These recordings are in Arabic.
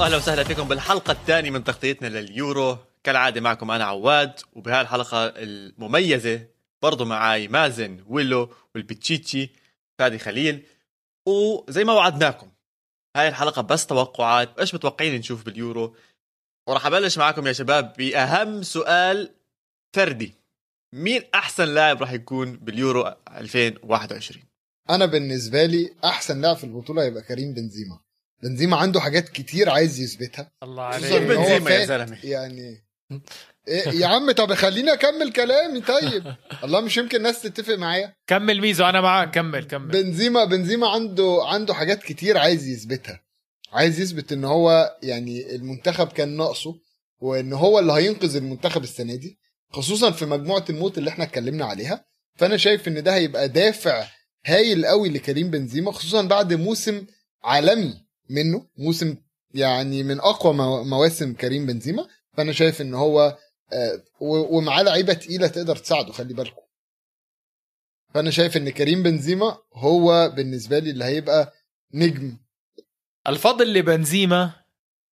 واهلا وسهلا فيكم بالحلقة الثانية من تغطيتنا لليورو. كالعادة معكم أنا عواد وبهاي الحلقة المميزة برضو معاي مازن ويلو والبتشيتشي فادي خليل. وزي ما وعدناكم هاي الحلقة بس توقعات. إيش متوقعين نشوف باليورو؟ وراح أبلش معكم يا شباب بأهم سؤال فردي. مين أحسن لاعب راح يكون باليورو 2021 أنا بالنسبة لي أحسن لاعب في البطولة هيبقى كريم بنزيما. بنزيما عنده حاجات كتير عايز يثبتها. الله عليك. بنزيما يا زلمة. يعني إيه يا عم طب خليني أكمل كلامي. طيب. الله مش يمكن الناس تتفق معايا؟ كمل ميزو أنا معاك. كمل كمل. بنزيما بنزيما عنده عنده حاجات كتير عايز يثبتها. عايز يثبت إن هو يعني المنتخب كان ناقصه وإن هو اللي هينقذ المنتخب السنة دي خصوصا في مجموعة الموت اللي إحنا اتكلمنا عليها. فأنا شايف إن ده هيبقى دافع هايل قوي لكريم بنزيما خصوصا بعد موسم عالمي. منه موسم يعني من أقوى مو- مواسم كريم بنزيما. فأنا شايف إن هو آه، ومعاه لعيبة تقيلة تقدر تساعده خلي بالكم فأنا شايف إن كريم بنزيما هو بالنسبة لي اللي هيبقى نجم. الفضل لبنزيما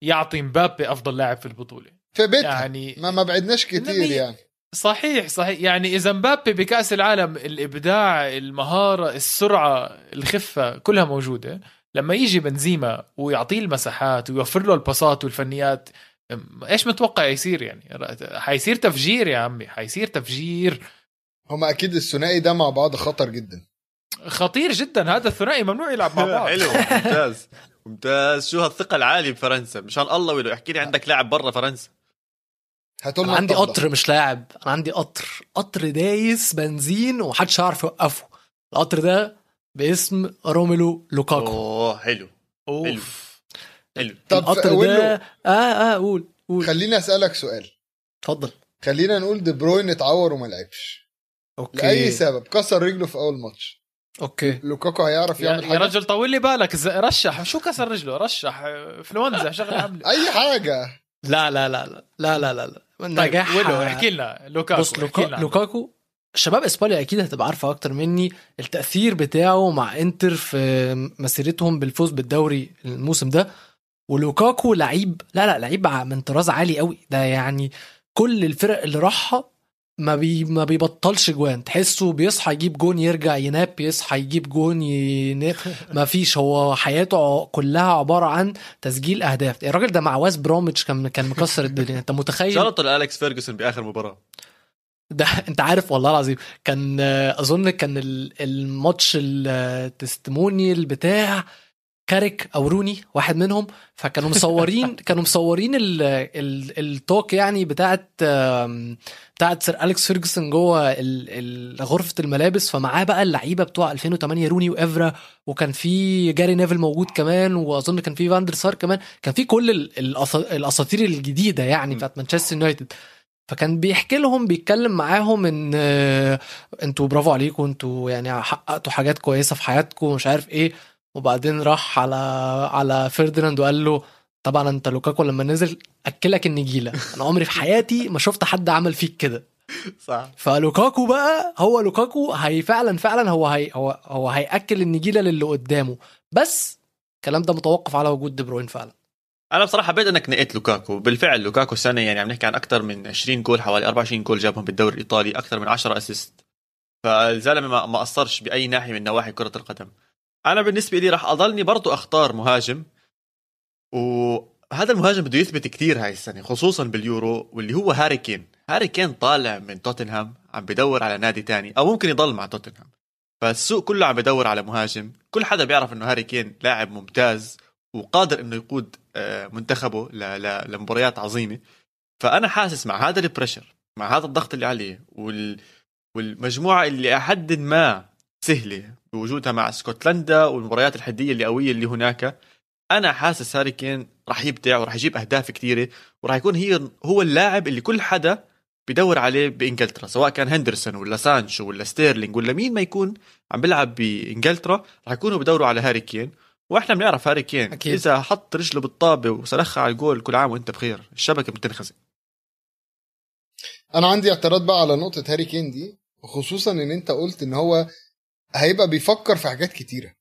يعطي مبابي أفضل لاعب في البطولة. في بيتها. يعني ما ما بعدناش كتير يعني. صحيح صحيح. يعني إذا مبابي بكأس العالم الإبداع المهارة السرعة الخفة كلها موجودة. لما يجي بنزيما ويعطيه المساحات ويوفر له الباصات والفنيات إيش متوقع يصير يعني؟ حيصير تفجير يا عمي حيصير تفجير. هما أكيد الثنائي ده مع بعض خطر جدا. خطير جدا هذا الثنائي ممنوع يلعب مع بعض. حلو ممتاز ممتاز. شو هالثقة العالية بفرنسا؟ مشان الله ويلو احكي لي عندك لاعب برا فرنسا. لنا عندي. قطر مش لاعب أنا عندي قطر قطر دايس بنزين ومحدش هيعرف يوقفه. القطر ده باسم روميلو لوكاكو. أوه حلو. أوف. حلو. طب القطر ده آه آه قول قول. خليني أسألك سؤال. اتفضل. خلينا نقول دي بروين اتعور وما لعبش. okay. لأي سبب؟ كسر رجله في أول ماتش. okay. لوكاكو هيعرف يا, يعمل يا حاجة رجل طول لي بالك. رشح. شو كسر رجله؟ رشح. انفلونزا شغله عامله أي حاجة. لا لا لا لا لا لا لا, لا. طيب ولو احكي لنا. لوكاكو بص لوكا... لوكاكو شباب إسبانيا أكيد هتبقى عارفة أكتر مني التأثير بتاعه مع إنتر في مسيرتهم بالفوز بالدوري الموسم ده. ولوكاكو لعيب لا لا لعيب من طراز عالي قوي. ده يعني كل الفرق اللي راحها ما بي ما بيبطلش جوان. تحسه بيصحى يجيب جون يرجع ينام يصحى يجيب جون ينام ما فيش. هو حياته كلها عبارة عن تسجيل أهداف. الراجل ده مع وست بروميتش كان كان مكسر الدنيا. أنت متخيل؟ شرط لالكس فيرجسون بآخر مباراة. ده انت عارف والله العظيم كان اظن كان ال- الماتش ال testimonial بتاع كاريك أو روني واحد منهم فكانوا مصورين كانوا مصورين ال ال ال talk يعني بتاعت بتاعت سير أليكس فيرجسون جوه غرفة الملابس فمعاه بقى اللعيبة بتوع 2008 روني وإفرا وكان في جاري نيفل موجود كمان واظن كان في فاندر سار كمان كان في كل الأساطير الجديدة يعني بتاعت مانشستر يونايتد. فكان بيحكي لهم بيتكلم معاهم إن آه، أنتوا برافو عليكم أنتوا يعني حققتوا حاجات كويسة في حياتكم ومش عارف إيه. وبعدين راح على على فرديناند وقال له طبعا أنت لوكاكو لما نزل أكلك النجيلة. أنا عمري في حياتي ما شفت حد عمل فيك كده. صح. فلوكاكو بقى هو لوكاكو هي فعلا فعلا هو هي هو هو هيأكل النجيلة للي قدامه. بس الكلام ده متوقف على وجود دي بروين فعلا. أنا بصراحة حبيت إنك نقيت لوكاكو. بالفعل لوكاكو السنة يعني عم نحكي عن أكثر من 20 جول حوالي 24 جول جابهم بالدوري الإيطالي أكثر من 10 assist. فالزلمة ما قصرش بأي ناحية من نواحي كرة القدم. أنا بالنسبة لي راح أضلني برضو أختار مهاجم. وهذا المهاجم بده يثبت كثير هاي السنة خصوصا باليورو واللي هو هاري كين. هاري كين طالع من توتنهام عم بدور على نادي تاني أو ممكن يضل مع توتنهام. فالسوق كله عم بدور على مهاجم. كل حدا بيعرف إنه هاري كين لاعب ممتاز. وقادر إنه يقود آه، منتخبه لمباريات عظيمة. فأنا حاسس مع هذا ال pressure مع هذا الضغط اللي عليه وال والمجموعة اللي أحد ما سهلة بوجودها مع اسكتلندا والمباريات الحدية اللي قوية اللي هناك أنا حاسس هاري كين راح يبدع وراح يجيب أهداف كثيره وراح يكون هي هو اللاعب اللي كل حدا بدور عليه بإنجلترا سواء كان هندرسون ولا سانشو ولا ستيرلينج ولا مين ما يكون عم بيلعب بإنجلترا راح يكونوا بدوروا على هاري كين. وإحنا بنعرف هاري كين. أكيد. إذا حط رجله بالطابة وسلخها على الجول كل عام وأنت بخير الشبكة بتنخزن. أنا عندي اعتراض بقى على نقطة هاري كين دي خصوصا إن أنت قلت إن هو هيبقى بيفكر في حاجات كتيرة.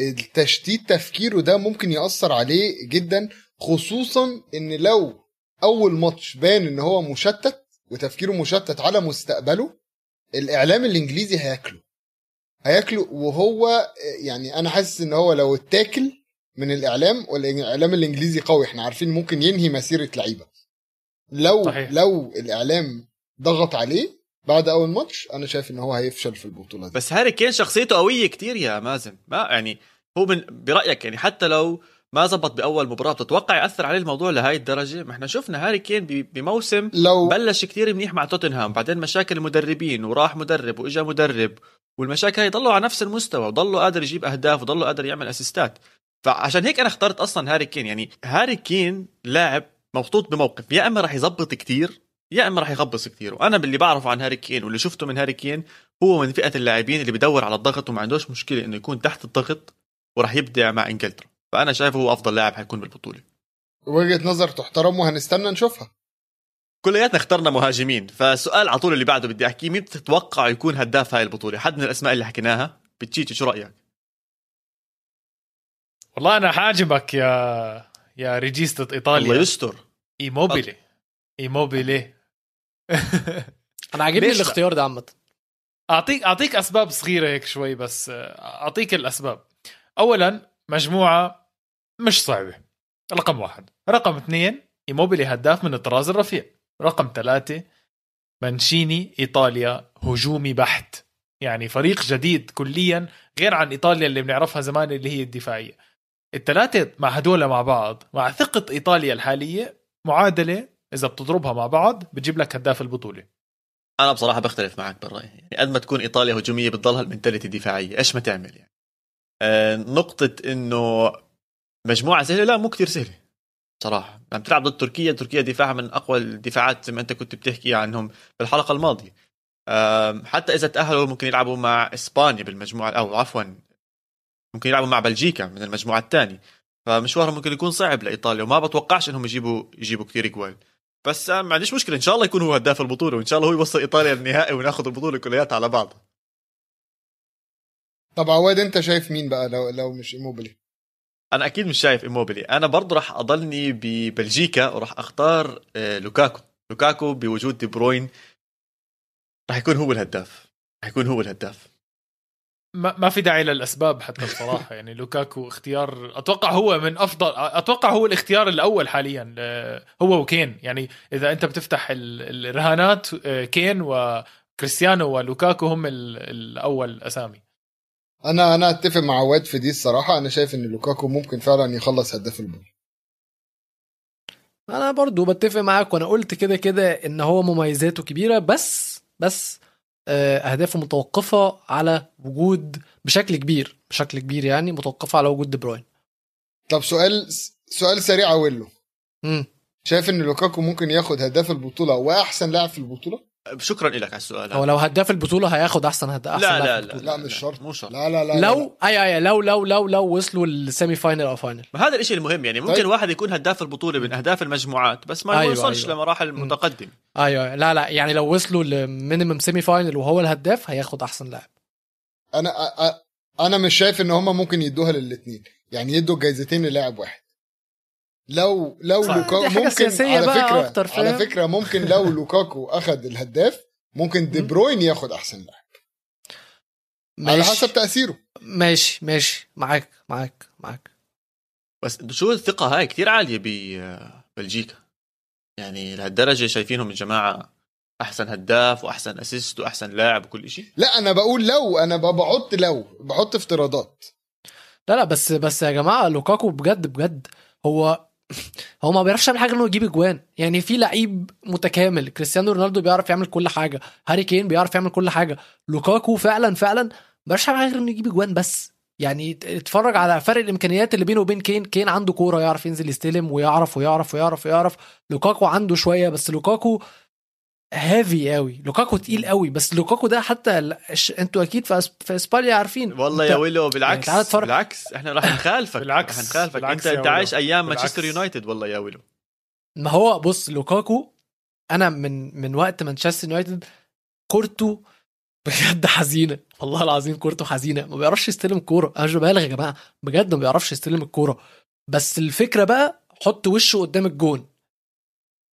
التشتيت تفكيره ده ممكن يأثر عليه جدا خصوصا إن لو أول ماتش بان إن هو مشتت وتفكيره مشتت على مستقبله الإعلام الإنجليزي هياكله. هياكله وهو يعني أنا حاسس إن هو لو اتاكل من الإعلام والإعلام الإنجليزي قوي إحنا عارفين ممكن ينهي مسيرة لعيبة. لو صحيح. لو الإعلام ضغط عليه بعد أول ماتش أنا شايف إن هو هيفشل في البطولة دي. بس هاري كين شخصيته قوية كتير يا مازن. ما يعني هو من برأيك يعني حتى لو ما زبط بأول مباراة بتتوقع يأثر عليه الموضوع لهي الدرجة؟ ما إحنا شفنا هاري كين ب- بموسم لو بلش كتير منيح مع توتنهام بعدين مشاكل المدربين وراح مدرب وإجا مدرب. والمشاكل هي ضلوا على نفس المستوى وضلوا قادر يجيب أهداف وضلوا قادر يعمل أسيستات. فعشان هيك أنا اخترت أصلا هاري كين. يعني هاري كين لاعب محطوط بموقف. يا إما راح يزبط كتير يا إما راح يخبص كتير. وأنا باللي بعرفه عن هاري كين واللي شفته من هاري كين هو من فئة اللاعبين اللي بدور على الضغط وما عندوش مشكلة إنه يكون تحت الضغط وراح يبدع مع إنجلترا. فأنا شايفه هو أفضل لاعب حيكون بالبطولة. وجهة نظر تحترم وهنستنى نشوفها. كلياتنا اخترنا مهاجمين. فالسؤال على طول اللي بعده بدي أحكيه مين بتتوقع يكون هداف هاي البطولة؟ حد من الأسماء اللي حكيناها؟ بتشيتي شو رأيك؟ والله أنا حاجبك يا يا ريجيستة الله ايطاليا يستر. إيموبيلي. إيموبيلي. أنا عاجبني؟ الاختيار ده عامة. أعطيك أعطيك أسباب صغيرة هيك شوي بس أعطيك الأسباب. اولا مجموعة مش صعبة. رقم واحد. رقم اثنين إيموبيلي هداف من الطراز الرفيع. رقم ثلاثة مانشيني إيطاليا هجومي بحت. يعني فريق جديد كليا غير عن إيطاليا اللي بنعرفها زمان اللي هي الدفاعية. الثلاثة مع هدول مع بعض مع ثقة إيطاليا الحالية معادلة إذا بتضربها مع بعض بتجيب لك هداف البطولة. أنا بصراحة بختلف معك بالرأي. يعني قد ما تكون إيطاليا هجومية بتضلها المنتاليتي دفاعيه إيش ما تعمل يعني؟ آه نقطة إنه مجموعة سهلة؟ لا مو كتير سهلة. صراحة. عم تلعب ضد تركيا تركيا دفاعها من أقوى الدفاعات زي ما أنت كنت بتحكي عنهم في الحلقة الماضية. حتى إذا تأهلوا ممكن يلعبوا مع إسبانيا بالمجموعة أو عفوا ممكن يلعبوا مع بلجيكا من المجموعة الثانية. فمشوارهم ممكن يكون صعب لإيطاليا وما بتوقعش إنهم يجيبوا يجيبوا كثير جوال. بس ما عنديش مشكلة إن شاء الله يكون هو هداف البطولة وإن شاء الله هو يوصل إيطاليا للنهائي وناخذ البطولة كلياتها على بعض. طب عواد أنت شايف مين بقى لو لو مش إيموبيلي؟ أنا أكيد مش شايف إيموبيلي. أنا برضه راح أضلني ببلجيكا وراح أختار آه، لوكاكو. لوكاكو بوجود دي بروين. راح يكون هو الهداف. راح يكون هو الهداف. ما, ما في داعي للأسباب حتى بصراحة. يعني لوكاكو اختيار أتوقع هو من أفضل أتوقع هو الاختيار الأول حاليا آه، هو وكين. يعني إذا أنت بتفتح ال- الرهانات آه، كين وكريستيانو ولوكاكو هم ال- الأول أسامي. أنا أنا أتفق مع عواد في دي الصراحة. أنا شايف إن لوكاكو ممكن فعلا يخلص هداف البطوله أنا برضو بتفق معاك وأنا قلت كده كده إن هو مميزاته كبيرة بس بس آه، أهدافه متوقفة على وجود بشكل كبير بشكل كبير يعني متوقفة على وجود دي بروين. طب سؤال سؤال سريع أقول له. شايف إن لوكاكو ممكن ياخد هداف البطولة وأحسن لاعب في البطولة؟ شكرا لك على السؤال هو. لو هداف البطولة هياخد أحسن هداف أحسن لا لا لا. لا، مش شرط. مو شرط لا لا لا. لو أي أي لو لو لو لو وصلوا ال semi-final أو final ما هذا الشيء المهم يعني ممكن طيب. واحد يكون هداف البطولة من أهداف المجموعات بس ما أيوة، يوصلش أيوة. لمراحل متقدمة أيوه لا لا يعني لو وصلوا ل minimum semi-final وهو الهداف هياخد أحسن لاعب أنا أنا مش شايف إن هما ممكن يدوها للاثنين يعني يدوا الجايزتين للاعب واحد لو لو صح، لوكاكو دي حاجة ممكن سياسية على بقى فكرة أكتر، على؟ فكرة ممكن لو لوكاكو أخذ الهداف ممكن دي بروين ياخد أحسن لاعب. على حسب تأثيره. ماشي ماشي. معاك معاك معاك. بس شو الثقة هاي كتير عالية ببلجيكا يعني لهالدرجة شايفينهم الجماعة أحسن هداف وأحسن assist وأحسن لاعب وكل شيء لا أنا بقول لو أنا بحط لو بحط افتراضات. لا لا بس بس يا جماعة لوكاكو بجد بجد هو هو ما بيعرفش يعمل حاجة إنه يجيب أجوان. يعني في لعيب متكامل كريستيانو رونالدو بيعرف يعمل كل حاجة. هاري كين بيعرف يعمل كل حاجة. لوكاكو فعلا فعلا ما بيعرفش يعمل حاجة غير إنه يجيب أجوان بس. يعني ات- اتفرج على فرق الإمكانيات اللي بينه وبين كين. كين عنده كورة يعرف ينزل يستلم ويعرف ويعرف ويعرف ويعرف. لوكاكو عنده شوية بس لوكاكو heavy قوي. لوكاكو تقيل قوي بس لوكاكو ده حتى الش- أنتوا أكيد في أس- في إسبانيا عارفين. والله انت- يا ويلو بالعكس تعال اتفرج. بالعكس إحنا راح نخالفك. بالعكس، راح نخالفك. بالعكس أنت أنت عايش. أيام. مانشستر يونايتد والله يا ويلو. ما هو بص لوكاكو أنا من من وقت مانشستر يونايتد كورته بجد حزينة. والله العظيم كورته حزينة. ما بيعرفش يستلم كورة. أنا مش ببالغ يا جماعة. بجد ما بيعرفش يستلم الكورة. بس الفكرة بقى حط وشه قدام الجون.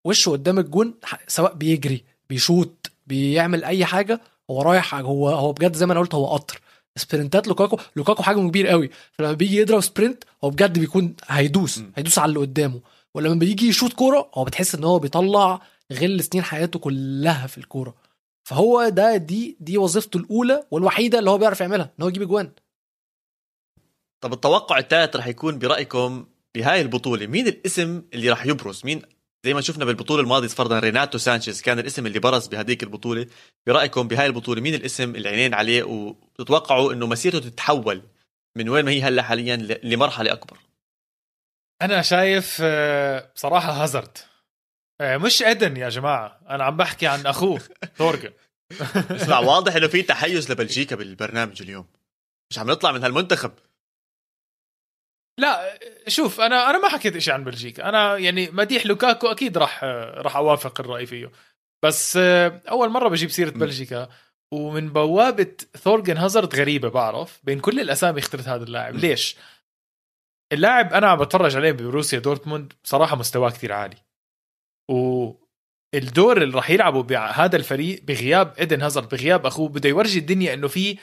وشه قدام الجون سواء بيجري بيشوط بيعمل أي حاجة هو رايح هو هو بجد زي ما أنا قلت هو قطر. sprintات لوكاكو لوكاكو حجمه كبير قوي. فلما بيجي يضرب sprint هو بجد بيكون هيدوس م. هيدوس على اللي قدامه. ولما بيجي يشوط كورة هو بتحس إن هو بيطلع غل سنين حياته كلها في الكورة. فهو ده دي دي وظيفته الأولى والوحيدة اللي هو بيعرف يعملها إن هو يجيب أجوان. طب التوقع الثالث رح يكون برأيكم بهاي البطولة مين الاسم اللي رح يبرز؟ مين زي ما شفنا بالبطولة الماضية فرضا ريناتو سانشيز كان الاسم اللي برز بهذيك البطولة. برأيكم بهاي البطولة مين الاسم اللي عينين عليه وتتوقعوا إنه مسيرته تتحول من وين ما هي هلأ حاليا لمرحلة أكبر؟ أنا شايف آه، بصراحة هازارد. آه، مش ايدن يا جماعة. أنا عم بحكي عن أخوه ثورجن اسمع واضح إنه في تحيز لبلجيكا بالبرنامج اليوم. مش عم نطلع من هالمنتخب. لا شوف أنا أنا ما حكيت شيء عن بلجيكا. أنا يعني مديح لوكاكو أكيد راح راح أوافق الرأي فيه. بس آه، أول مرة بجيب سيرة. بلجيكا ومن بوابة ثورجن هازارد غريبة بعرف بين كل الأسامي اخترت هذا اللاعب. ليش؟ اللاعب أنا عم بتفرج عليه بروسيا دورتموند بصراحه مستواه كتير عالي. والدور اللي راح يلعبه بهذا الفريق بغياب ايدن هازارد بغياب أخوه بده يورجي الدنيا إنه في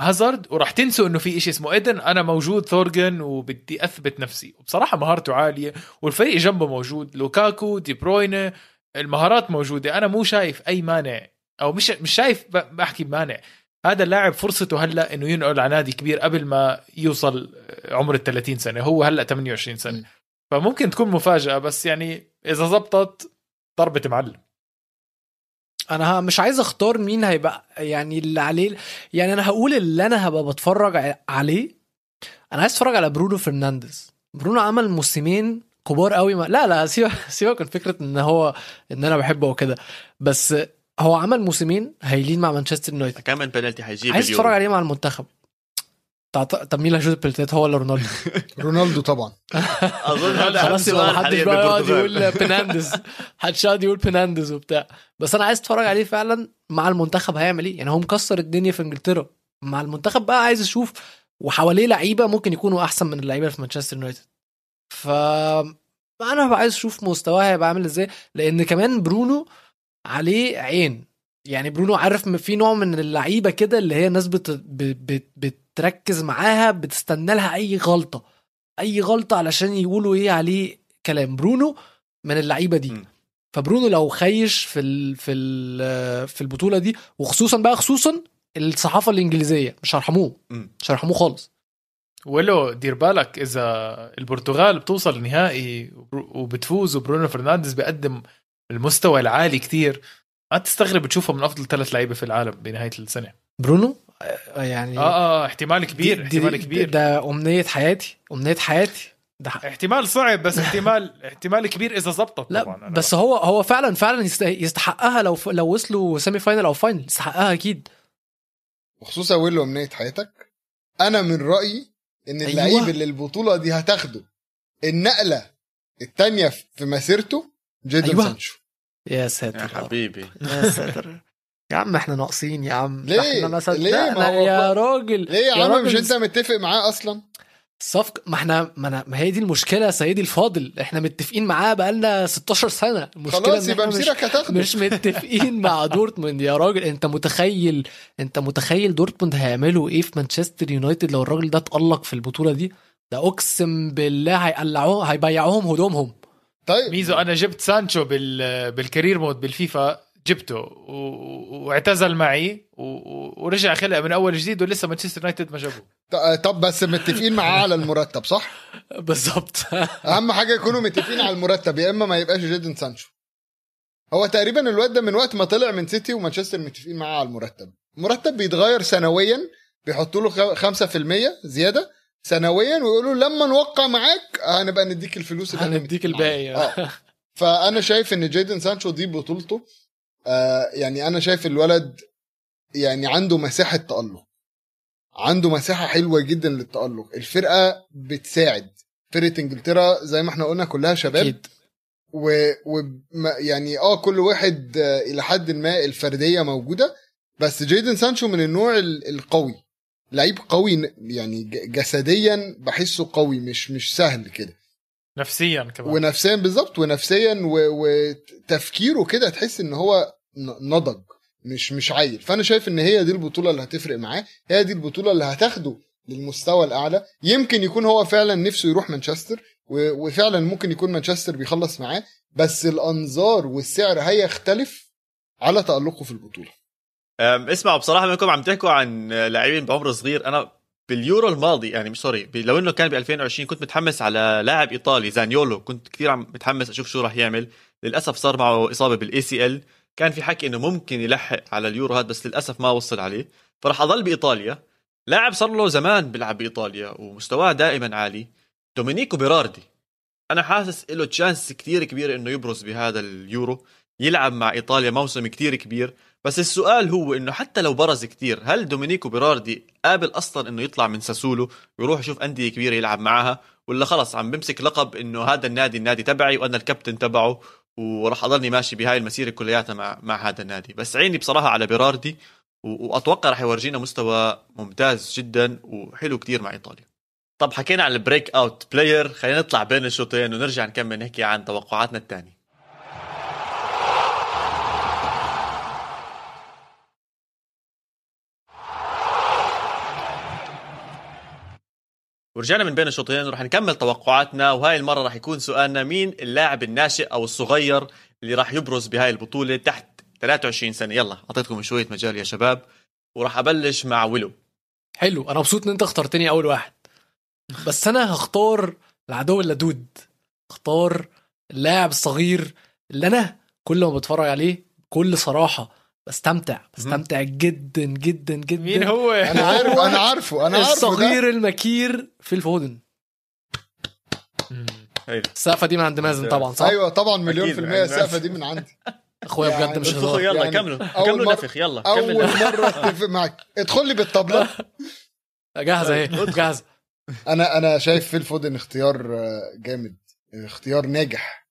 هازارد وراح تنسوا إنه في إشي اسمه إيدن. أنا موجود ثورجن وبدي أثبت نفسي. وبصراحة مهارته عالية والفريق جنبه موجود. لوكاكو دي بروينة المهارات موجودة. أنا مو شايف أي مانع أو مش مش شايف بحكي بمانع. هذا اللاعب فرصته هلأ إنه ينقل على نادي كبير قبل ما يوصل عمر ال 30 سنة. هو هلأ 28 سنة. فممكن تكون مفاجأة بس يعني إذا زبطت ضربة معلم. أنا مش عايز أختار مين هيبقى يعني اللي عليه. يعني أنا هقول اللي أنا هبقى بتفرج عليه. أنا عايز أتفرج على برونو فرنانديز. برونو عمل موسمين كبار قوي ما... لا لا سيبك سيبك من فكرة إن هو إن أنا بحبه وكده بس هو عمل موسمين هايلين مع مانشستر يونايتد. كم من بنالتي حيجيب عايز؟ أتفرج عليه مع المنتخب. طب مين اللي هيشوط البلنتات؟ هو ولا رونالدو؟ رونالدو طبعا. أظن هذا خلاص يبقى محدش بقى يقعد. يقول بينانديز محدش يقعد يقول بينانديز وبتاع. بس أنا عايز أتفرج عليه فعلا مع المنتخب هيعمل إيه. يعني هو مكسر الدنيا في إنجلترا. مع المنتخب بقى عايز أشوف وحواليه لعيبة ممكن يكونوا أحسن من اللعيبة اللي في مانشستر يونايتد. ف أنا عايز أشوف مستواه هيبقى عامل إزاي. لأن كمان برونو عليه عين. يعني برونو عارف في نوع من اللعيبة كده اللي هي الناس بت... ب... بت... بتركز معاها بتستنى لها أي غلطة. أي غلطة علشان يقولوا إيه عليه كلام. برونو من اللعيبة دي. م. فبرونو لو خش في ال... في ال... في البطولة دي وخصوصا بقى خصوصا الصحافة الإنجليزية مش هيرحموه. مش هيرحموه خالص. ولو دير بالك إذا البرتغال بتوصل النهائي وبتفوز وبرونو فرنانديز بيقدم المستوى العالي كتير ما تستغرب تشوفه من أفضل ثلاث لعيبة في العالم بنهاية السنة. برونو؟ يعني آه آه احتمال كبير دي- احتمال دي- كبير. ده أمنية حياتي أمنية حياتي. ده احتمال صعب بس احتمال احتمال كبير إذا زبطت لا طبعا بس هو هو فعلا فعلا يست- يستحقها لو لو وصلوا semi-final أو final يستحقها أكيد. وخصوصا ويلو أمنية حياتك أنا من رأيي إن أيوة. اللعيب اللي البطولة دي هتاخده النقلة الثانية في مسيرته جيدون أيوة. سانشو. يا ساتر يا. حبيبي. يا ساتر. يا عم إحنا ناقصين يا عم. ليه؟ إحنا ما ليه؟ ما صدقنا يا راجل ليه يا عم؟ مش انت متفق معاه أصلا؟ الصفقة ما إحنا ما, أنا ما هي دي المشكلة يا سيدي الفاضل. إحنا متفقين معاه بقالنا 16 سنة. المشكلة خلاص يبقى مسيرك هتاخده. مش متفقين مع دورتموند. يا راجل انت متخيل انت متخيل دورتموند هيعملوا إيه في مانشستر يونايتد لو الراجل ده اتألق في البطولة دي؟ ده اقسم بالله هيقلعوه هيبيعوهم هدومهم. طيب. ميزو أنا جبت سانشو بال بال career mode بالفيفا. جبته. واعتزل معي. ورجع خلق من أول جديد ولسه مانشستر يونايتد ما جابوه ط- طب بس متفقين معاه على المرتب صح بالظبط أهم حاجة يكونوا متفقين على المرتب يا إما ما يبقاش جيدون سانشو هو تقريبا الواد ده من وقت ما طلع من سيتي ومانشستر متفقين معاه على المرتب المرتب بيتغير سنويا بيحطوا له خ- 5% زيادة سنويا ويقولوا لما نوقع معاك هنبقى نديك الفلوس اللي هنديك الباقي. آه فأنا شايف إن جيدن سانشو دي بطولته آه يعني أنا شايف الولد يعني عنده مساحة تألق. عنده مساحة حلوة جدا للتألق. الفرقة بتساعد. فرقة إنجلترا زي ما إحنا قلنا كلها شباب. أكيد. و, و يعني آه كل واحد آه، إلى حد ما الفردية موجودة. بس جيدن سانشو من النوع ال- القوي. لعيب قوي يعني جسديا بحسه قوي مش مش سهل كده. نفسيا كمان. ونفسيا بالظبط. ونفسيا و- وتفكيره كده تحس إن هو نضج مش مش عيل. فأنا شايف إن هي دي البطولة اللي هتفرق معاه. هي دي البطولة اللي هتاخده للمستوى الأعلى. يمكن يكون هو فعلا نفسه يروح مانشستر وفعلا ممكن يكون مانشستر بيخلص معاه. بس الأنظار والسعر هيختلف على تألقه في البطولة. اسمعوا بصراحة منكم عم تحكوا عن لاعبين بعمر صغير. أنا باليورو الماضي يعني مش سوري لو إنه كان ب 2020 كنت متحمس على لاعب إيطالي زانيولو كنت كثير عم متحمس أشوف شو راح يعمل. للأسف صار معه إصابة بال ACL كان في حكي إنه ممكن يلحق على اليورو هذا بس للأسف ما وصل عليه. فراح أضل بإيطاليا. لاعب صار له زمان بيلعب بإيطاليا ومستواه دائما عالي. دومينيكو بيراردي. أنا حاسس له chance كثير كبيرة إنه يبرز بهذا اليورو. يلعب مع إيطاليا موسم كثير كبير. بس السؤال هو إنه حتى لو برز كتير هل دومينيكو بيراردي قابل أصلا إنه يطلع من ساسولو ويروح يشوف أندية كبيرة يلعب معاها ولا خلص عم بمسك لقب إنه هذا النادي النادي تبعي وأنا الكابتن تبعه وراح أضلني ماشي بهاي المسيرة كلياتها مع مع هذا النادي. بس عيني بصراحة على بيراردي وأتوقع راح يورجينا مستوى ممتاز جدا وحلو كتير مع إيطاليا. طب حكينا عن ال breakout player خلينا نطلع بين الشوطين ونرجع نكمل نحكي عن توقعاتنا الثانية ورجعنا من بين الشوطين ورح نكمل توقعاتنا وهاي المرة رح يكون سؤالنا مين اللاعب الناشئ أو الصغير اللي راح يبرز بهاي البطولة تحت 23 سنة؟ يلا أعطيتكم شوية مجال يا شباب وراح أبلش مع ويلو. حلو أنا مبسوط إن أنت اخترتني أول واحد. بس أنا هختار العدو اللدود اختار اللاعب الصغير اللي أنا كل ما بتفرج عليه بكل صراحة بستمتع بستمتع جدا جدا جدا. مين هو؟ أنا عارف أنا عارفه أنا عارفه. ده. الصغير المكير في الفودن. هيدا. السقفة دي من عند مازن طبعا صح؟ أيوه طبعا مليون في المية يعني السقفة دي من عندي. أخويا يعني بجد مش انفخوا هزار يلا يعني كملوا. كملوا نفخ يلا. أول. مرة اتفق معاك ادخل لي بالطبلة. جاهزة اهي جاهزة. أنا أنا شايف فيل فودن اختيار آه، جامد. اختيار ناجح.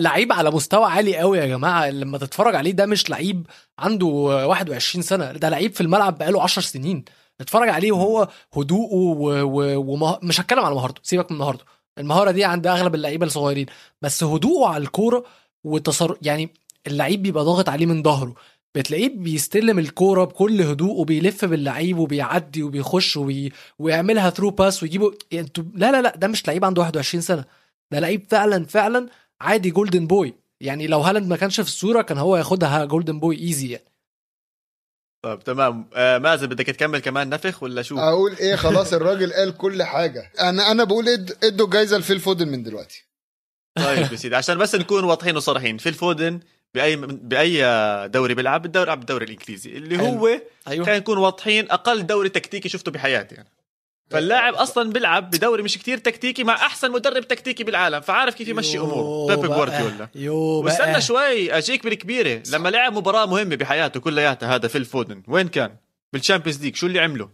لعيب على مستوى عالي قوي يا جماعة لما تتفرج عليه ده مش لعيب عنده 21 سنة ده لعيب في الملعب بقاله 10 سنين. اتفرج عليه وهو هدوءه و... و... ومه... مش هتكلم على مهارته سيبك من مهارته. المهارة دي عند أغلب اللعيبة الصغيرين بس هدوءه على الكورة وتصرف يعني اللعيب بيبقى ضاغط عليه من ظهره. بتلاقيه بيستلم الكورة بكل هدوء وبيلف باللعيب وبيعدي وبيخش وبي... ويعملها through pass ويجيبه يعني أنتوا لا لا لا ده مش لعيب عنده 21 سنة. ده لعيب فعلا فعلا عادي golden boy يعني لو هالاند ما كانش في الصورة كان هو ياخدها golden boy easy يعني. طيب تمام. آه مازن بدك تكمل كمان نفخ ولا شو؟ أقول إيه خلاص الراجل قال كل حاجة. أنا أنا بقول إد- إدوا جايزه لفيل فودن من دلوقتي. طيب يا سيدي عشان بس نكون واضحين وصريحين في الفودن بأي بأي دوري بيلعب؟ بالدوري بيلعب بالدوري الإنجليزي. اللي. هو أيوه. خلينا نكون واضحين أقل دوري تكتيكي شفته بحياتي يعني. فاللاعب أصلا بيلعب بدوري مش كتير تكتيكي مع أحسن مدرب تكتيكي بالعالم فعارف كيف يمشي اموره بيب جوارديولا. واستنى. شوي أجيك بالكبيرة لما لعب مباراة مهمة بحياته كلياتها هذا في الفودن وين كان بالشامبيونز ليج شو اللي عمله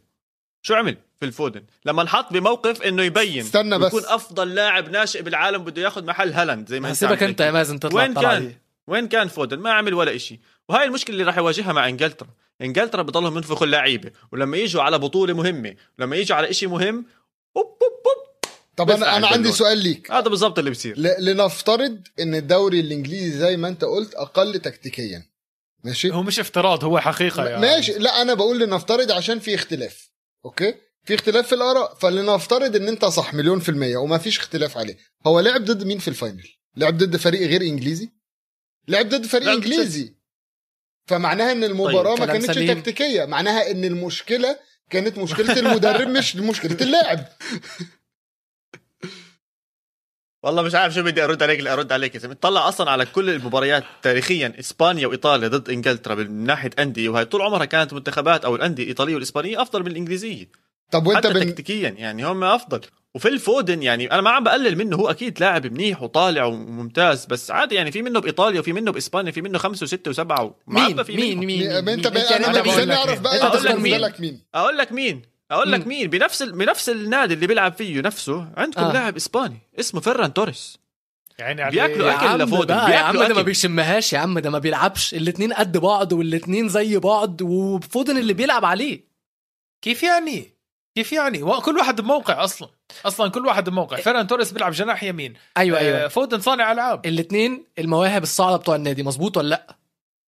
شو عمل في الفودن لما انحط بموقف إنه يبين استنى بس. يكون أفضل لاعب ناشئ بالعالم بده ياخذ محل هالاند زي ما انت هسيبك عم أنت يا. مازن تطلع وين كان؟ وين كان فودن ما عمل ولا إشي وهاي المشكلة اللي راح يواجهها مع إنجلترا انجلترا بضلهم ينفخوا اللعيبه ولما يجوا على بطولة مهمة ولما يجوا على إشي مهم أوب أوب أوب. طب أنا أنا عندي. سؤال ليك. هذا بالضبط اللي بصير. ل- لنفترض إن الدوري الإنجليزي زي ما أنت قلت أقل تكتيكيا. ماشي؟ هو مش افتراض هو حقيقة يعني. ماشي. لا أنا بقول لنفترض عشان في اختلاف. okay؟ في اختلاف في الآراء. فلنفترض إن أنت صح مليون في المية وما فيش اختلاف عليه. هو لعب ضد مين في ال final؟ لعب ضد فريق غير إنجليزي؟ لعب ضد فريق لعب ضد إنجليزي. فمعناها إن المباراة ما كلام كانتش سليم. تكتيكية. معناها إن المشكلة كانت مشكلة المدرب مش مشكلة اللاعب. والله مش عارف شو بدي أرد عليك اللي أرد عليك يا زلمة. طلع أصلا على كل المباريات تاريخيا إسبانيا وإيطاليا ضد إنجلترا من ناحية أندية وهي طول عمرها كانت منتخبات أو الأندية الإيطالية والإسبانية أفضل من الإنجليزية. طب وأنت حتى بن... تكتيكيا يعني هم أفضل. وفي الفودن يعني أنا ما عم بقلل منه هو أكيد لاعب منيح وطالع وممتاز بس عادي يعني في منه بإيطاليا وفي منه بإسبانيا في منه خمسة وستة وسبعة مين في مين منهم. مين مين انت. مين؟ أنا لك اعرف مين. بقى أقول لك مين. مين أقول لك مين أقول لك. مين بنفس ال... بنفس النادي اللي بيلعب فيه نفسه عندكم آه. لاعب إسباني اسمه فيران توريس يعني عليه بياكلوا عم لفودن، يا عم ده ما. بيشمهاش يا عم ده ما بيلعبش الاتنين قد بعض والاتنين زي بعض وفودن اللي بيلعب عليه كيف يعني؟ كيف يعني؟ كل واحد بموقع أصلا. أصلا كل واحد بموقع. فيران توريس بيلعب جناح يمين. أيوه آه، أيوه فودن صانع ألعاب. الاثنين المواهب الصاعدة بتوع النادي. مظبوط ولا لأ؟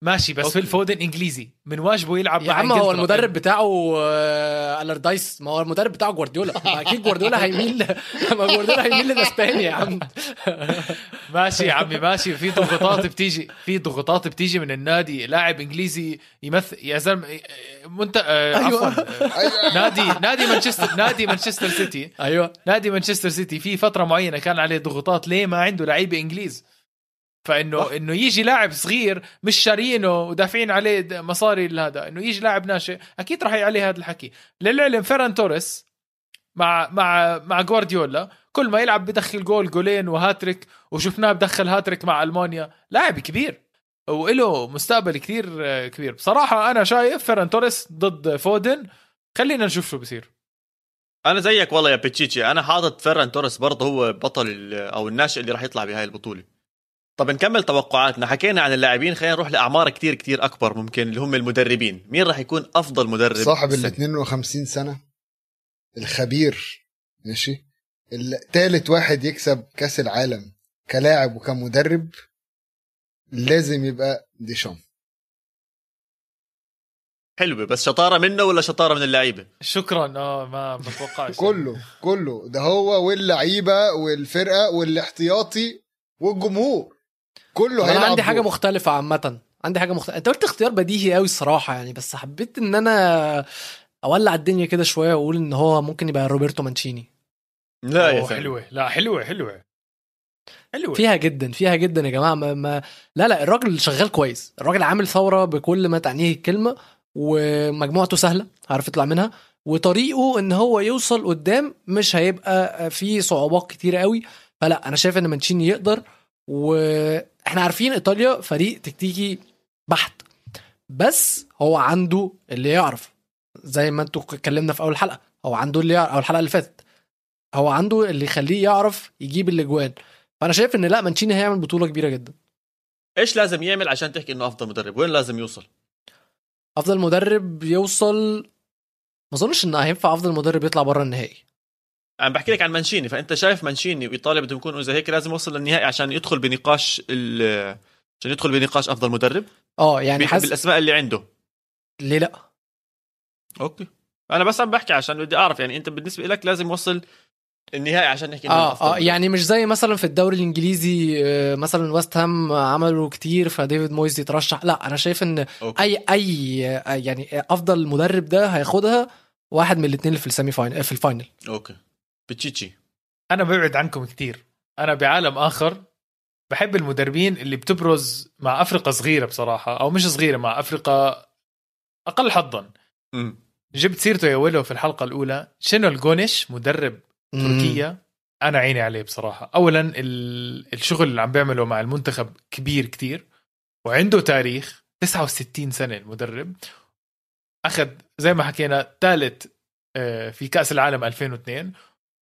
ماشي بس okay. فيل فودن إنجليزي. من واجبه يلعب يا عم هو. المدرب بتاعه آه، الردايس ما هو المدرب بتاعه جوارديولا. أكيد جوارديولا هيميل ما جوارديولا هيميل للإسباني يا عم. ماشي يا عمي ماشي. في ضغوطات بتيجي في ضغوطات بتيجي من النادي. لاعب إنجليزي يمثل يا زلمة منت... آه أيوة. عفوا. آه، نادي نادي مانشستر نادي مانشستر سيتي. أيوه. نادي مانشستر سيتي. في فترة معينة كان عليه ضغوطات. ليه ما عنده لعيبه إنجليز؟ فإنه إنه يجي لاعب صغير مش شارينه ودافعين عليه مصاري لهذا إنه يجي لاعب ناشئ أكيد راح عليه هذا الحكي. للعلم فيران توريس مع مع مع جوارديولا كل ما يلعب بدخل جول جولين وهاتريك وشفناه بدخل هاتريك مع ألمانيا لاعب كبير وله مستقبل كثير آه، كبير. بصراحة أنا شايف فيران توريس ضد فودن. خلينا نشوف شو بصير أنا زيك والله يا بيتشيتشي. أنا حاطط فيران توريس برضه هو بطل أو الناشئ اللي راح يطلع بهاي البطولة. طب نكمل توقعاتنا. حكينا عن اللاعبين خلينا نروح لأعمار كتير كتير أكبر ممكن اللي هم المدربين. مين راح يكون أفضل مدرب؟ صاحب ال السنة؟ 52 سنة الخبير ماشي؟ التالت واحد يكسب كأس العالم كلاعب وكمدرب لازم يبقى ديشام. حلوة بس شطارة منه ولا شطارة من اللعيبة؟ شكرا. آه ما ما بتوقعش. كله كله. ده هو واللعيبة والفرقة والاحتياطي والجمهور. كله أنا عندي حاجة دور. مختلفة عامة. عندي حاجة مختلفة. أنت قلت اختيار بديهي قوي الصراحة يعني بس حبيت إن أنا أولع الدنيا كده شوية وأقول إن هو ممكن يبقى روبرتو مانشيني. لا يا. حلوة. لا حلوة حلوة. حلوة. فيها جدا فيها جدا يا جماعة. ما, ما لا لا الراجل شغال كويس. الراجل عامل ثورة بكل ما تعنيه الكلمة ومجموعته سهلة عارف يطلع منها. وطريقه إن هو يوصل قدام مش هيبقى فيه صعوبات كتيرة قوي فلا أنا شايف إن مانشيني يقدر وإحنا عارفين إيطاليا فريق تكتيكي بحت بس هو عنده اللي يعرف زي ما أنتوا اتكلمنا في أول حلقة هو عنده اللي يعرف أو الحلقة اللي فاتت هو عنده اللي يخليه يعرف يجيب الأجوان. فأنا شايف إن لا مانشيني هيعمل بطولة كبيرة جدا. إيش لازم يعمل عشان تحكي إنه أفضل مدرب؟ وين لازم يوصل؟ أفضل مدرب يوصل ما أظنش إن هينفع أفضل مدرب يطلع بره النهائي. عم بحكي لك عن مانشيني فأنت شايف مانشيني وإيطاليا بدهم يكونوا إذا هيك لازم يوصل للنهائي عشان يدخل بنقاش ال- عشان يدخل بنقاش أفضل مدرب؟ آه يعني حاسس بالاسماء اللي عنده. ليه لأ؟ okay. أنا بس عم بحكي عشان بدي أعرف يعني أنت بالنسبة لك لازم يوصل النهائي عشان نحكي آه آه. يعني مش زي مثلا في الدوري الإنجليزي آه، مثلا ويست هام عملوا كتير فديفيد مويز يترشح. لأ أنا شايف إن okay. اي أي آه، يعني أفضل مدرب ده هياخدها واحد من الاثنين اللي في ال semi-final في ال final. okay. بتشيتشي أنا ببعد عنكم كتير. أنا بعالم آخر بحب المدربين اللي بتبرز مع أفرقة صغيرة بصراحة أو مش صغيرة مع أفرقة أقل حظا. جبت سيرته يا ولو في الحلقة الأولى. شنو الجونش مدرب تركيا أنا عيني عليه بصراحة. اولا ال- الشغل اللي عم بيعمله مع المنتخب كبير كتير وعنده تاريخ 69 سنة المدرب. أخذ زي ما حكينا ثالث آه، في كأس العالم 2002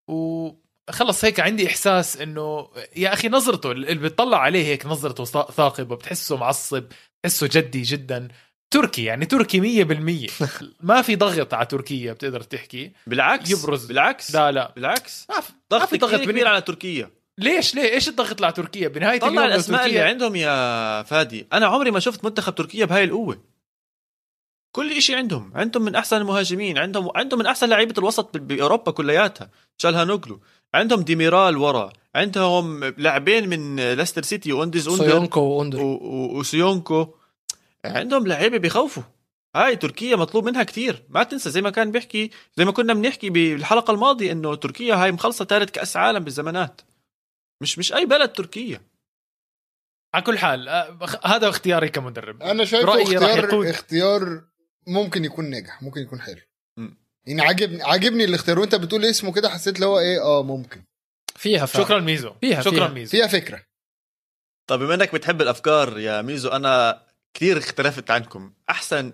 وخلص هيك عندي إحساس إنه يا أخي نظرته اللي بتطلع عليه هيك نظرته ثاقبة بتحسه معصب بتحسه جدي جدا. تركي يعني تركي 100% ما في ضغط على تركيا بتقدر تحكي. بالعكس يبرز. بالعكس. لا لا. بالعكس. ما في ضغط في ضغط كثير كبير على تركيا. ليش؟ ليه؟ إيش الضغط على تركيا؟ بنهاية طلع اليوم الأسماء اللي تركيا عندهم يا فادي. أنا عمري ما شفت منتخب تركيا بهاي القوة. كل إشي عندهم. عندهم من أحسن المهاجمين. عندهم عندهم من أحسن لعيبة الوسط بأوروبا كلياتها. شالهانوغلو. عندهم ديميرال ورا. عندهم لاعبين من ليستر سيتي وجنكيز اوندر سويونكو واوندر و- و- وسيونكو. عندهم لعيبة بيخوفوا. هاي تركيا مطلوب منها كتير. ما تنسى زي ما كان بيحكي زي ما كنا بنحكي بالحلقة الماضية إنه تركيا هاي مخلصة ثالث كأس عالم بالزمانات. مش مش أي بلد تركيا على كل حال هذا اختياري كمدرب. أنا شايفه راح اختيار يقود. اختيار ممكن يكون ناجح ممكن يكون حلو. مم. يعني عاجبني عاجبني الاختيار وانت بتقول اسمه كده حسيت اللي هو إيه؟ آه ممكن. فيها فعلا. شكرا ميزو. فيها- شكرا فيها. ميزو. فيها فكرة. طب بما إنك بتحب الأفكار يا ميزو أنا كثير اختلفت عنكم. أحسن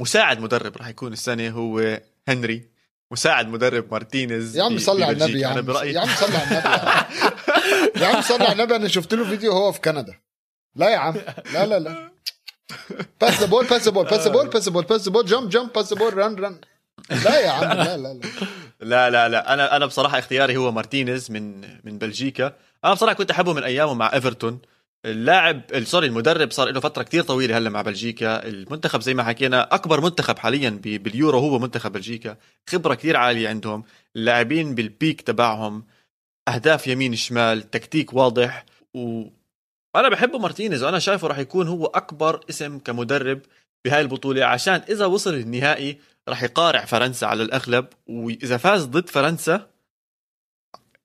مساعد مدرب راح يكون السنة هو هنري. مساعد مدرب مارتينيز يا عم صلي على النبي. يا عم. يا عم صلي على النبي يا عم. يا عم صلي على النبي. أنا شفت له فيديو هو في كندا. لا يا عم. لا لا لا. pass the ball pass the ball pass the ball pass the ball pass the ball jump jump pass the ball run run لا يا عم لا لا لا. لا لا أنا أنا بصراحة اختياري هو مارتينيز من من بلجيكا. أنا بصراحة كنت أحبه من أيامه مع إيفرتون. اللاعب سوري المدرب صار له فترة كتير طويلة هلأ مع بلجيكا. المنتخب زي ما حكينا أكبر منتخب حاليا باليورو هو منتخب بلجيكا. خبرة كتير عالية عندهم. اللاعبين بال peak تبعهم أهداف يمين شمال تكتيك واضح و أنا بحبه مارتينيز وأنا شايفه راح يكون هو أكبر اسم كمدرب بهاي البطولة عشان إذا وصل النهائي راح يقارع فرنسا على الأغلب وإذا فاز ضد فرنسا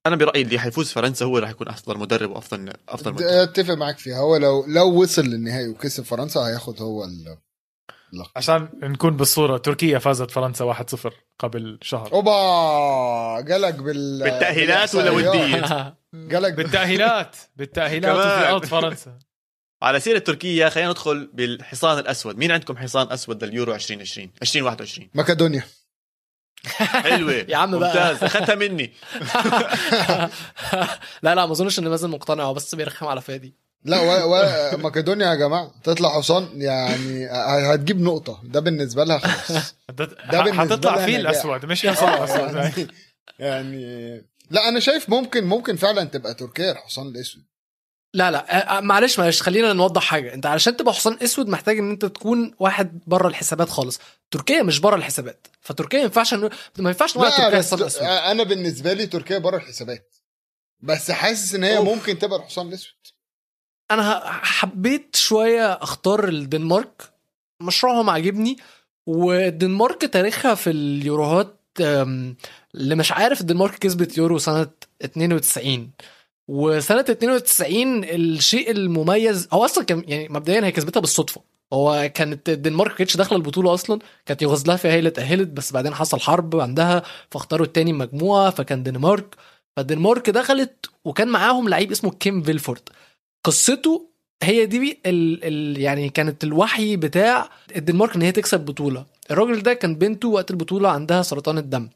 أنا برأيي اللي حيفوز فرنسا هو راح يكون أفضل مدرب وأفضل أفضل مدرب. أتفق معاك فيها هو لو لو وصل للنهائي وكسب فرنسا هياخد هو ال- اللقب عشان نكون بالصورة تركيا فازت فرنسا 1-0 قبل شهر أوبا جالك بال بالتأهيلات ولا بالإحصائيات. بال... بالتأهيلات. بالتأهيلات. وفي ارض فرنسا. على سيرة تركيا خلينا ندخل بالحصان الأسود. مين عندكم حصان أسود لليورو 2020 2021 مقدونيا حلوة. يا عم بقى. ممتاز. أخذتها مني. لا لا ما أظنش إن مازن مقتنع هو بس بيرخم على فادي. لا و... و... مقدونيا يا جماعة. تطلع حصان يعني هتجيب نقطة. ده بالنسبة لها خلاص. ده بالنسبة حتطلع لها فيه. الأسود مش حصان أسود. يعني... لا أنا شايف ممكن ممكن فعلا تبقى تركيا الحصان الأسود. لا لا آه، معلش معلش خلينا نوضح حاجة. أنت علشان تبقى حصان اسود محتاج إن أنت تكون واحد بره الحسابات خالص. تركيا مش بره الحسابات. فتركيا ما ينفعش ما ينفعش نقول تركيا حصان اسود أنا بالنسبة لي تركيا بره الحسابات. بس حاسس إن هي أوف. ممكن تبقى الحصان الأسود. أنا حبيت شوية أختار الدنمارك. مشروعهم عاجبني. والدنمارك تاريخها في اليوروهات اللي مش عارف الدنمارك كسبت يورو سنة 92 وسنة 92 الشيء المميز هو أصلا كان يعني مبدئيا هي كسبتها بالصدفة. هو كانت الدنمارك ما كانتش داخلة البطولة أصلا كانت يوغوسلافيا هي اللي اتأهلت بس بعدين حصل حرب عندها فاختاروا التاني مجموعة فكان دنمارك. فالدنمارك دخلت وكان معاهم لعيب اسمه كيم فيلفورد. قصته هي دي ال ال يعني كانت الوحي بتاع الدنمارك إن هي تكسب بطولة. الراجل ده كان بنته وقت البطولة عندها سرطان الدم.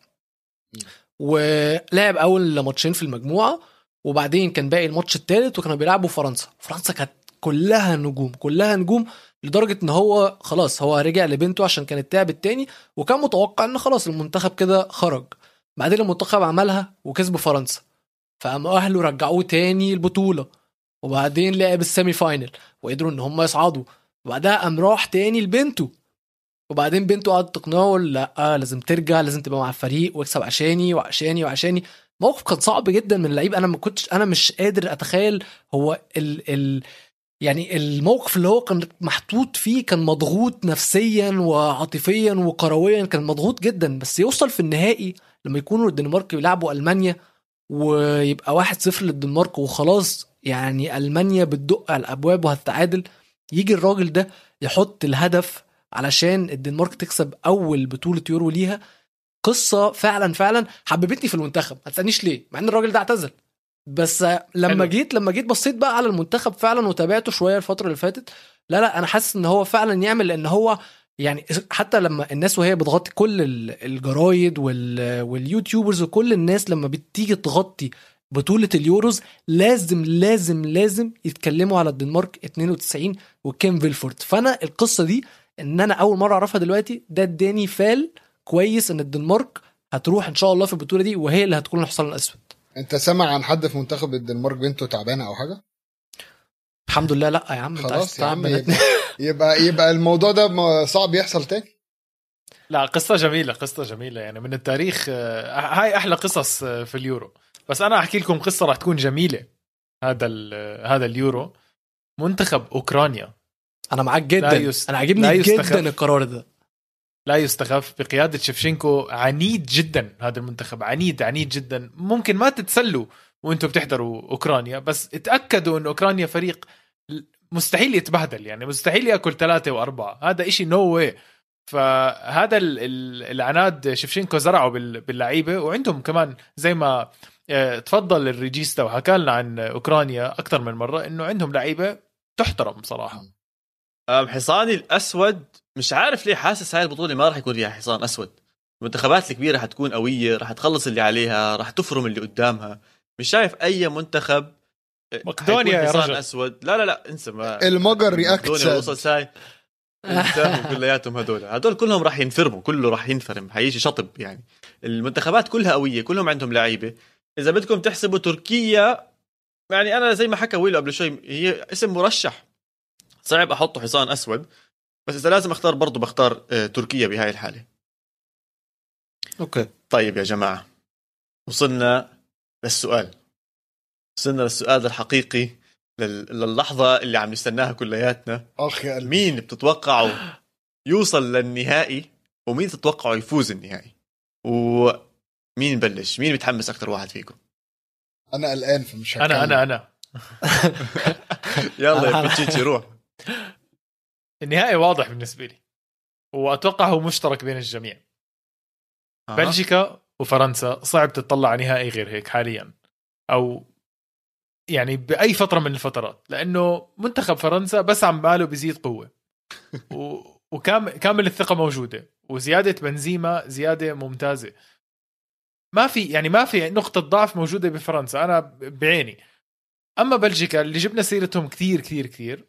ولعب أول ماتشين في المجموعة وبعدين كان باقي الماتش الثالث وكانوا بيلعبوا فرنسا. فرنسا كانت كلها نجوم كلها نجوم لدرجة إن هو خلاص هو رجع لبنته عشان كانت تعبت تاني وكان متوقع إن خلاص المنتخب كده خرج. بعدين المنتخب عملها وكسبوا فرنسا. فقام أهله رجعوه تاني البطوله وبعدين لعب ال semi final وقدروا إن هم يصعدوا. وبعدها قام راح تاني لبنته وبعدين بنته قعدت تقنعه لا لازم ترجع لازم تبقى مع الفريق واكسب عشاني وعشاني وعشاني. موقف كان صعب جدا من اللعيب. أنا ما كنتش أنا مش قادر أتخيل هو ال ال يعني الموقف اللي هو كان محطوط فيه كان مضغوط نفسيا وعاطفيا وكرويا كان مضغوط جدا. بس يوصل في النهائي لما يكونوا الدنمارك بيلعبوا ألمانيا ويبقى واحد صفر للدنمارك وخلاص. يعني ألمانيا بتدق على الأبواب وهتتعادل. يجي الراجل ده يحط الهدف علشان الدنمارك تكسب أول بطولة يورو ليها. قصة فعلا فعلا حببتني في المنتخب. ما تسألنيش ليه مع إن الراجل ده اعتزل. بس لما حلو. جيت لما جيت بصيت بقى على المنتخب فعلا وتابعته شوية الفترة اللي فاتت لا لا أنا حاسس إن هو فعلا يعمل لأن هو يعني حتى لما الناس وهي بتغطي كل ال- الجرايد وال وال YouTubers وكل الناس لما بتيجي تغطي بطولة اليوروز لازم لازم لازم يتكلموا على الدنمارك 92 وكيم فيلفورد. فأنا القصة دي إن أنا أول مرة أعرفها دلوقتي ده اداني فال كويس إن الدنمارك هتروح إن شاء الله في البطولة دي وهي اللي هتكون الحصان الأسود. أنت سامع عن حد في منتخب الدنمارك بنته تعبانة أو حاجة؟ الحمد لله لأ يا عم أنت عايز خلاص يا عم. يبقى يبقى, يبقى الموضوع ده صعب يحصل تاني. لا قصة جميلة قصة جميلة. يعني من التاريخ آه، هاي أحلى قصص آه، في اليورو. بس أنا أحكي لكم قصة راح تكون جميلة. هذا هذا اليورو. منتخب أوكرانيا. أنا معاك جدا. يست- أنا عاجبني. جدا القرار ده. لا يستخف. بقيادة شفشنكو عنيد جدا هذا المنتخب. عنيد عنيد جدا. ممكن ما تتسلوا وأنتم بتحضروا أوكرانيا بس اتأكدوا أن أوكرانيا فريق مستحيل يتبهدل يعني مستحيل يأكل ثلاثة وأربعة. هذا إشي no way فهذا ال- ال- العناد شفشنكو زرعه بال- باللعيبة وعندهم كمان زي ما تفضل ال regista وحكى لنا عن أوكرانيا أكثر من مرة إنه عندهم لعيبة تحترم صراحة. أم حصاني الأسود مش عارف ليه حاسس هاي البطولة ما راح يكون فيها حصان أسود. المنتخبات الكبيرة حتكون قوية راح تخلص اللي عليها راح تفرم اللي قدامها. مش شايف أي منتخب مقدونيا حيكون يا حصان رجل. أسود. لا لا لا انسى ما المجر رياكت مقدونيا. وصل ساي. كلياتهم هدول. هدول كلهم راح ينفرموا كله راح ينفرم حيجي شطب يعني. المنتخبات كلها قوية كلهم عندهم لعيبة. إذا بدكم تحسبوا تركيا يعني أنا زي ما حكى ويلو قبل شوي هي اسم مرشح. صعب أحطه حصان أسود بس إذا لازم أختار برضه بختار آه، تركيا بهاي الحالة. أوكي. طيب يا جماعة وصلنا للسؤال. وصلنا للسؤال الحقيقي لل- للحظة اللي عم نستناها كلياتنا. اخ يا مين بتتوقعوا يوصل للنهائي ومين تتوقعوا يفوز النهائي؟ ومين بلش مين متحمس أكثر واحد فيكم؟ أنا قلقان فمش هتكلم. أنا أنا أنا. يلا يا بتشيتشي روح. النهائي واضح بالنسبة لي. وأتوقع هو مشترك بين الجميع. أها. بلجيكا وفرنسا صعب تطلع على نهائي غير هيك حاليا. أو يعني بأي فترة من الفترات. لأنه منتخب فرنسا بس عم باله بيزيد قوة. و... وكام كامل الثقة موجودة. وزيادة بنزيما زيادة ممتازة. ما في يعني ما في نقطة ضعف موجودة بفرنسا أنا بعيني. أما بلجيكا اللي جبنا سيرتهم كثير كثير كثير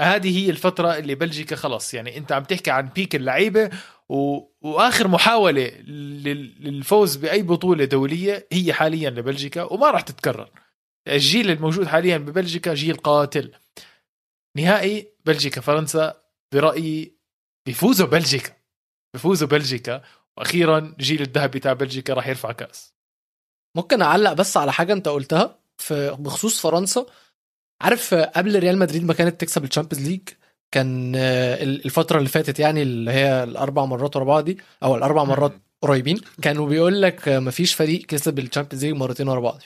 هذه هي الفترة اللي بلجيكا خلص. يعني أنت عم تحكي عن بيك اللعيبة و... وآخر محاولة لل... للفوز بأي بطولة دولية هي حاليا لبلجيكا وما راح تتكرر. الجيل الموجود حاليا ببلجيكا جيل قاتل. نهائي بلجيكا فرنسا برأيي بيفوزوا بلجيكا. بيفوزوا بلجيكا وأخيرا جيل الذهبي تاع بلجيكا راح يرفع كأس. ممكن أعلق بس على حاجة أنت قلتها في بخصوص فرنسا. عارف قبل ريال مدريد ما كانت تكسب ال Champions League كان آه، الفترة اللي فاتت يعني اللي هي الأربع مرات ورا بعض دي أو الأربع مرات قريبين كانوا بيقول لك آه، مفيش فريق كسب ال Champions League مرتين ورا بعض.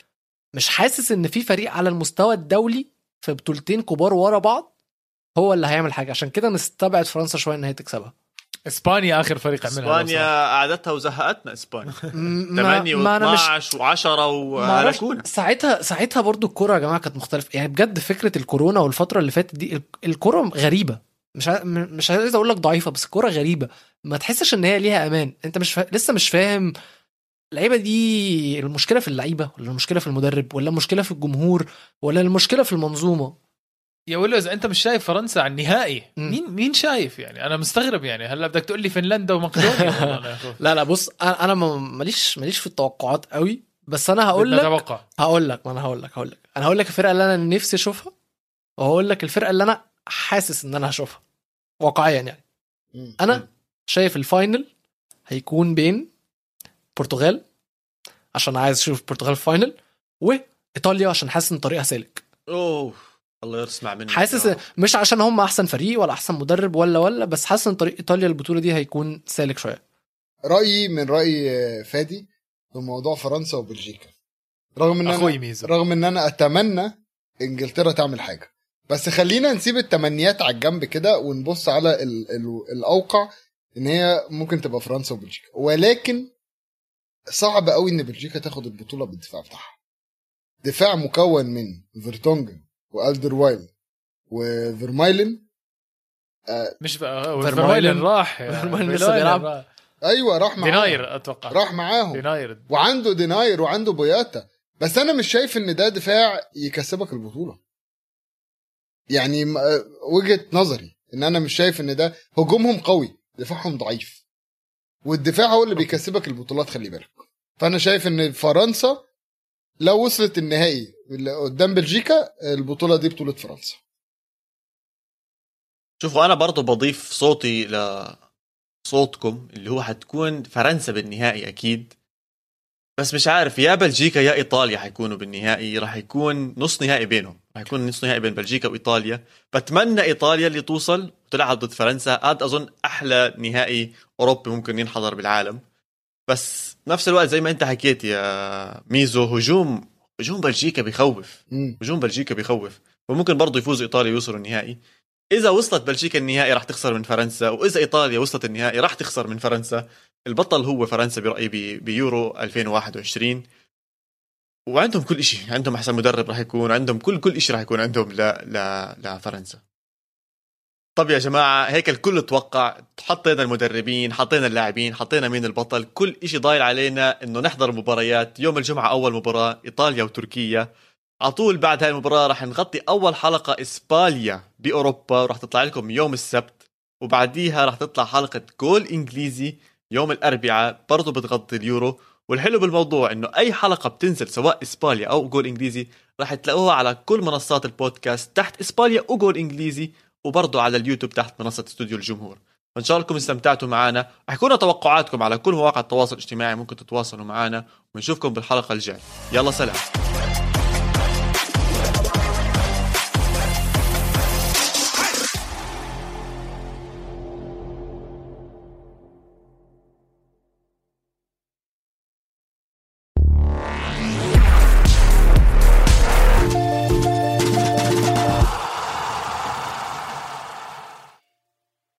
مش حاسس إن في فريق على المستوى الدولي في بطولتين كبار ورا بعض هو اللي هيعمل حاجة. عشان كده نستبعد فرنسا شوية إن هي تكسبها. إسبانيا آخر فريق عملها إسبانيا قعدتها وزهقتنا إسبانيا. م- 8 ما أنا مش و12 و10 ما أعرفش. وهلكونا ساعتها ساعتها برضو الكورة يا جماعة كانت مختلفة. يعني بجد فكرة الكورونا والفترة اللي فاتت دي ال- الكورة غريبة. مش ع- مش عايز أقول لك ضعيفة بس الكورة غريبة. ما تحسش إن هي ليها أمان. أنت مش فا... لسه مش فاهم اللعيبة دي المشكلة في اللعيبة ولا المشكلة في المدرب ولا المشكلة في الجمهور ولا المشكلة في المنظومة؟ يا ولو اذا أنت مش شايف فرنسا على النهائي. مين مين شايف يعني؟ أنا مستغرب يعني. هلا بدك تقول لي فنلندا ومقدونيا. لا لا بص أنا أنا ما- ماليش ماليش في التوقعات قوي بس أنا هقول لك أتوقع هقول لك ما أنا هقول لك هقول لك. أنا هقول لك الفرقة اللي أنا نفسي أشوفها وهقول لك الفرقة اللي أنا حاسس إن أنا هشوفها واقعيا يعني. أنا شايف ال final هيكون بين البرتغال عشان عايز أشوف البرتغال في final وإيطاليا عشان حاسس إن طريقها سالك. أوه. الله يسمع منك. حاسس يا مش عشان هم أحسن فريق ولا أحسن مدرب ولا ولا بس حاسس إن طريق إيطاليا البطولة دي هيكون سالك شوية. رأيي من رأي آه، فادي في موضوع فرنسا وبلجيكا. رغم إن أخوي ميزو رغم إن أنا أتمنى إنجلترا تعمل حاجة. بس خلينا نسيب التمنيات على الجنب كده ونبص على ال ال الأوقع إن هي ممكن تبقى فرنسا وبلجيكا. ولكن صعب قوي إن بلجيكا تاخد البطولة بالدفاع بتاعها. دفاع مكون من فيرتونجن وألدرفايرلد وفيرمايلن. مش بقى فيرمايلن- راح. فيرمايلن لسه بيلعب. راح. أيوه راح معاهم. ديناير أتوقع. راح معاهم. ديناير. وعنده ديناير وعنده بوياتا. بس أنا مش شايف إن ده دفاع يكسبك البطولة. يعني آه، وجهة نظري إن أنا مش شايف إن ده هجومهم قوي دفاعهم ضعيف. والدفاع هو اللي بيكسبك البطولات خلي بالك. فأنا شايف إن فرنسا لو وصلت النهائي قدام بلجيكا البطولة دي بطولة فرنسا. شوفوا أنا برضو بضيف صوتي لصوتكم اللي هو حتكون فرنسا بالنهائي أكيد. بس مش عارف يا بلجيكا يا إيطاليا حيكونوا بالنهائي راح يكون نص نهائي بينهم. راح يكون نص نهائي بين بلجيكا وإيطاليا. بتمنى إيطاليا اللي توصل وتلعب ضد فرنسا. هذا أظن أحلى نهائي أوروبي ممكن ينحضر بالعالم. بس نفس الوقت زي ما انت حكيت يا ميزو هجوم هجوم بلجيكا بيخوف. هجوم بلجيكا بيخوف. وممكن برضه يفوز إيطاليا ويوصلوا النهائي. إذا وصلت بلجيكا النهائي راح تخسر من فرنسا وإذا إيطاليا وصلت النهائي راح تخسر من فرنسا. البطل هو فرنسا برأيي بي- بيورو 2021 وعندهم كل شيء عندهم أحسن مدرب راح يكون عندهم كل كل شيء راح يكون عندهم ل ل لفرنسا طب يا جماعة هيك الكل توقع حطينا المدربين حطينا اللاعبين حطينا مين البطل كل إشي ضايل علينا إنه نحضر مباريات يوم الجمعة أول مباراة إيطاليا وتركيا. على طول بعد هاي المباراة راح نغطي أول حلقة إسبانيا بأوروبا وراح تطلع لكم يوم السبت وبعديها رح تطلع حلقة جول إنجليزي يوم الأربعاء برضو بتغطي اليورو. والحلو بالموضوع إنه أي حلقة بتنزل سواء إسبانيا أو جول إنجليزي رح تلاقوها على كل منصات البودكاست تحت إسبانيا وجول إنجليزي. وبرضه على اليوتيوب تحت منصة استوديو الجمهور. فإن شاء الله انكم استمتعتوا معنا احكوا لنا توقعاتكم على كل مواقع التواصل الاجتماعي ممكن تتواصلوا معنا ونشوفكم بالحلقة الجاية. يلا سلام.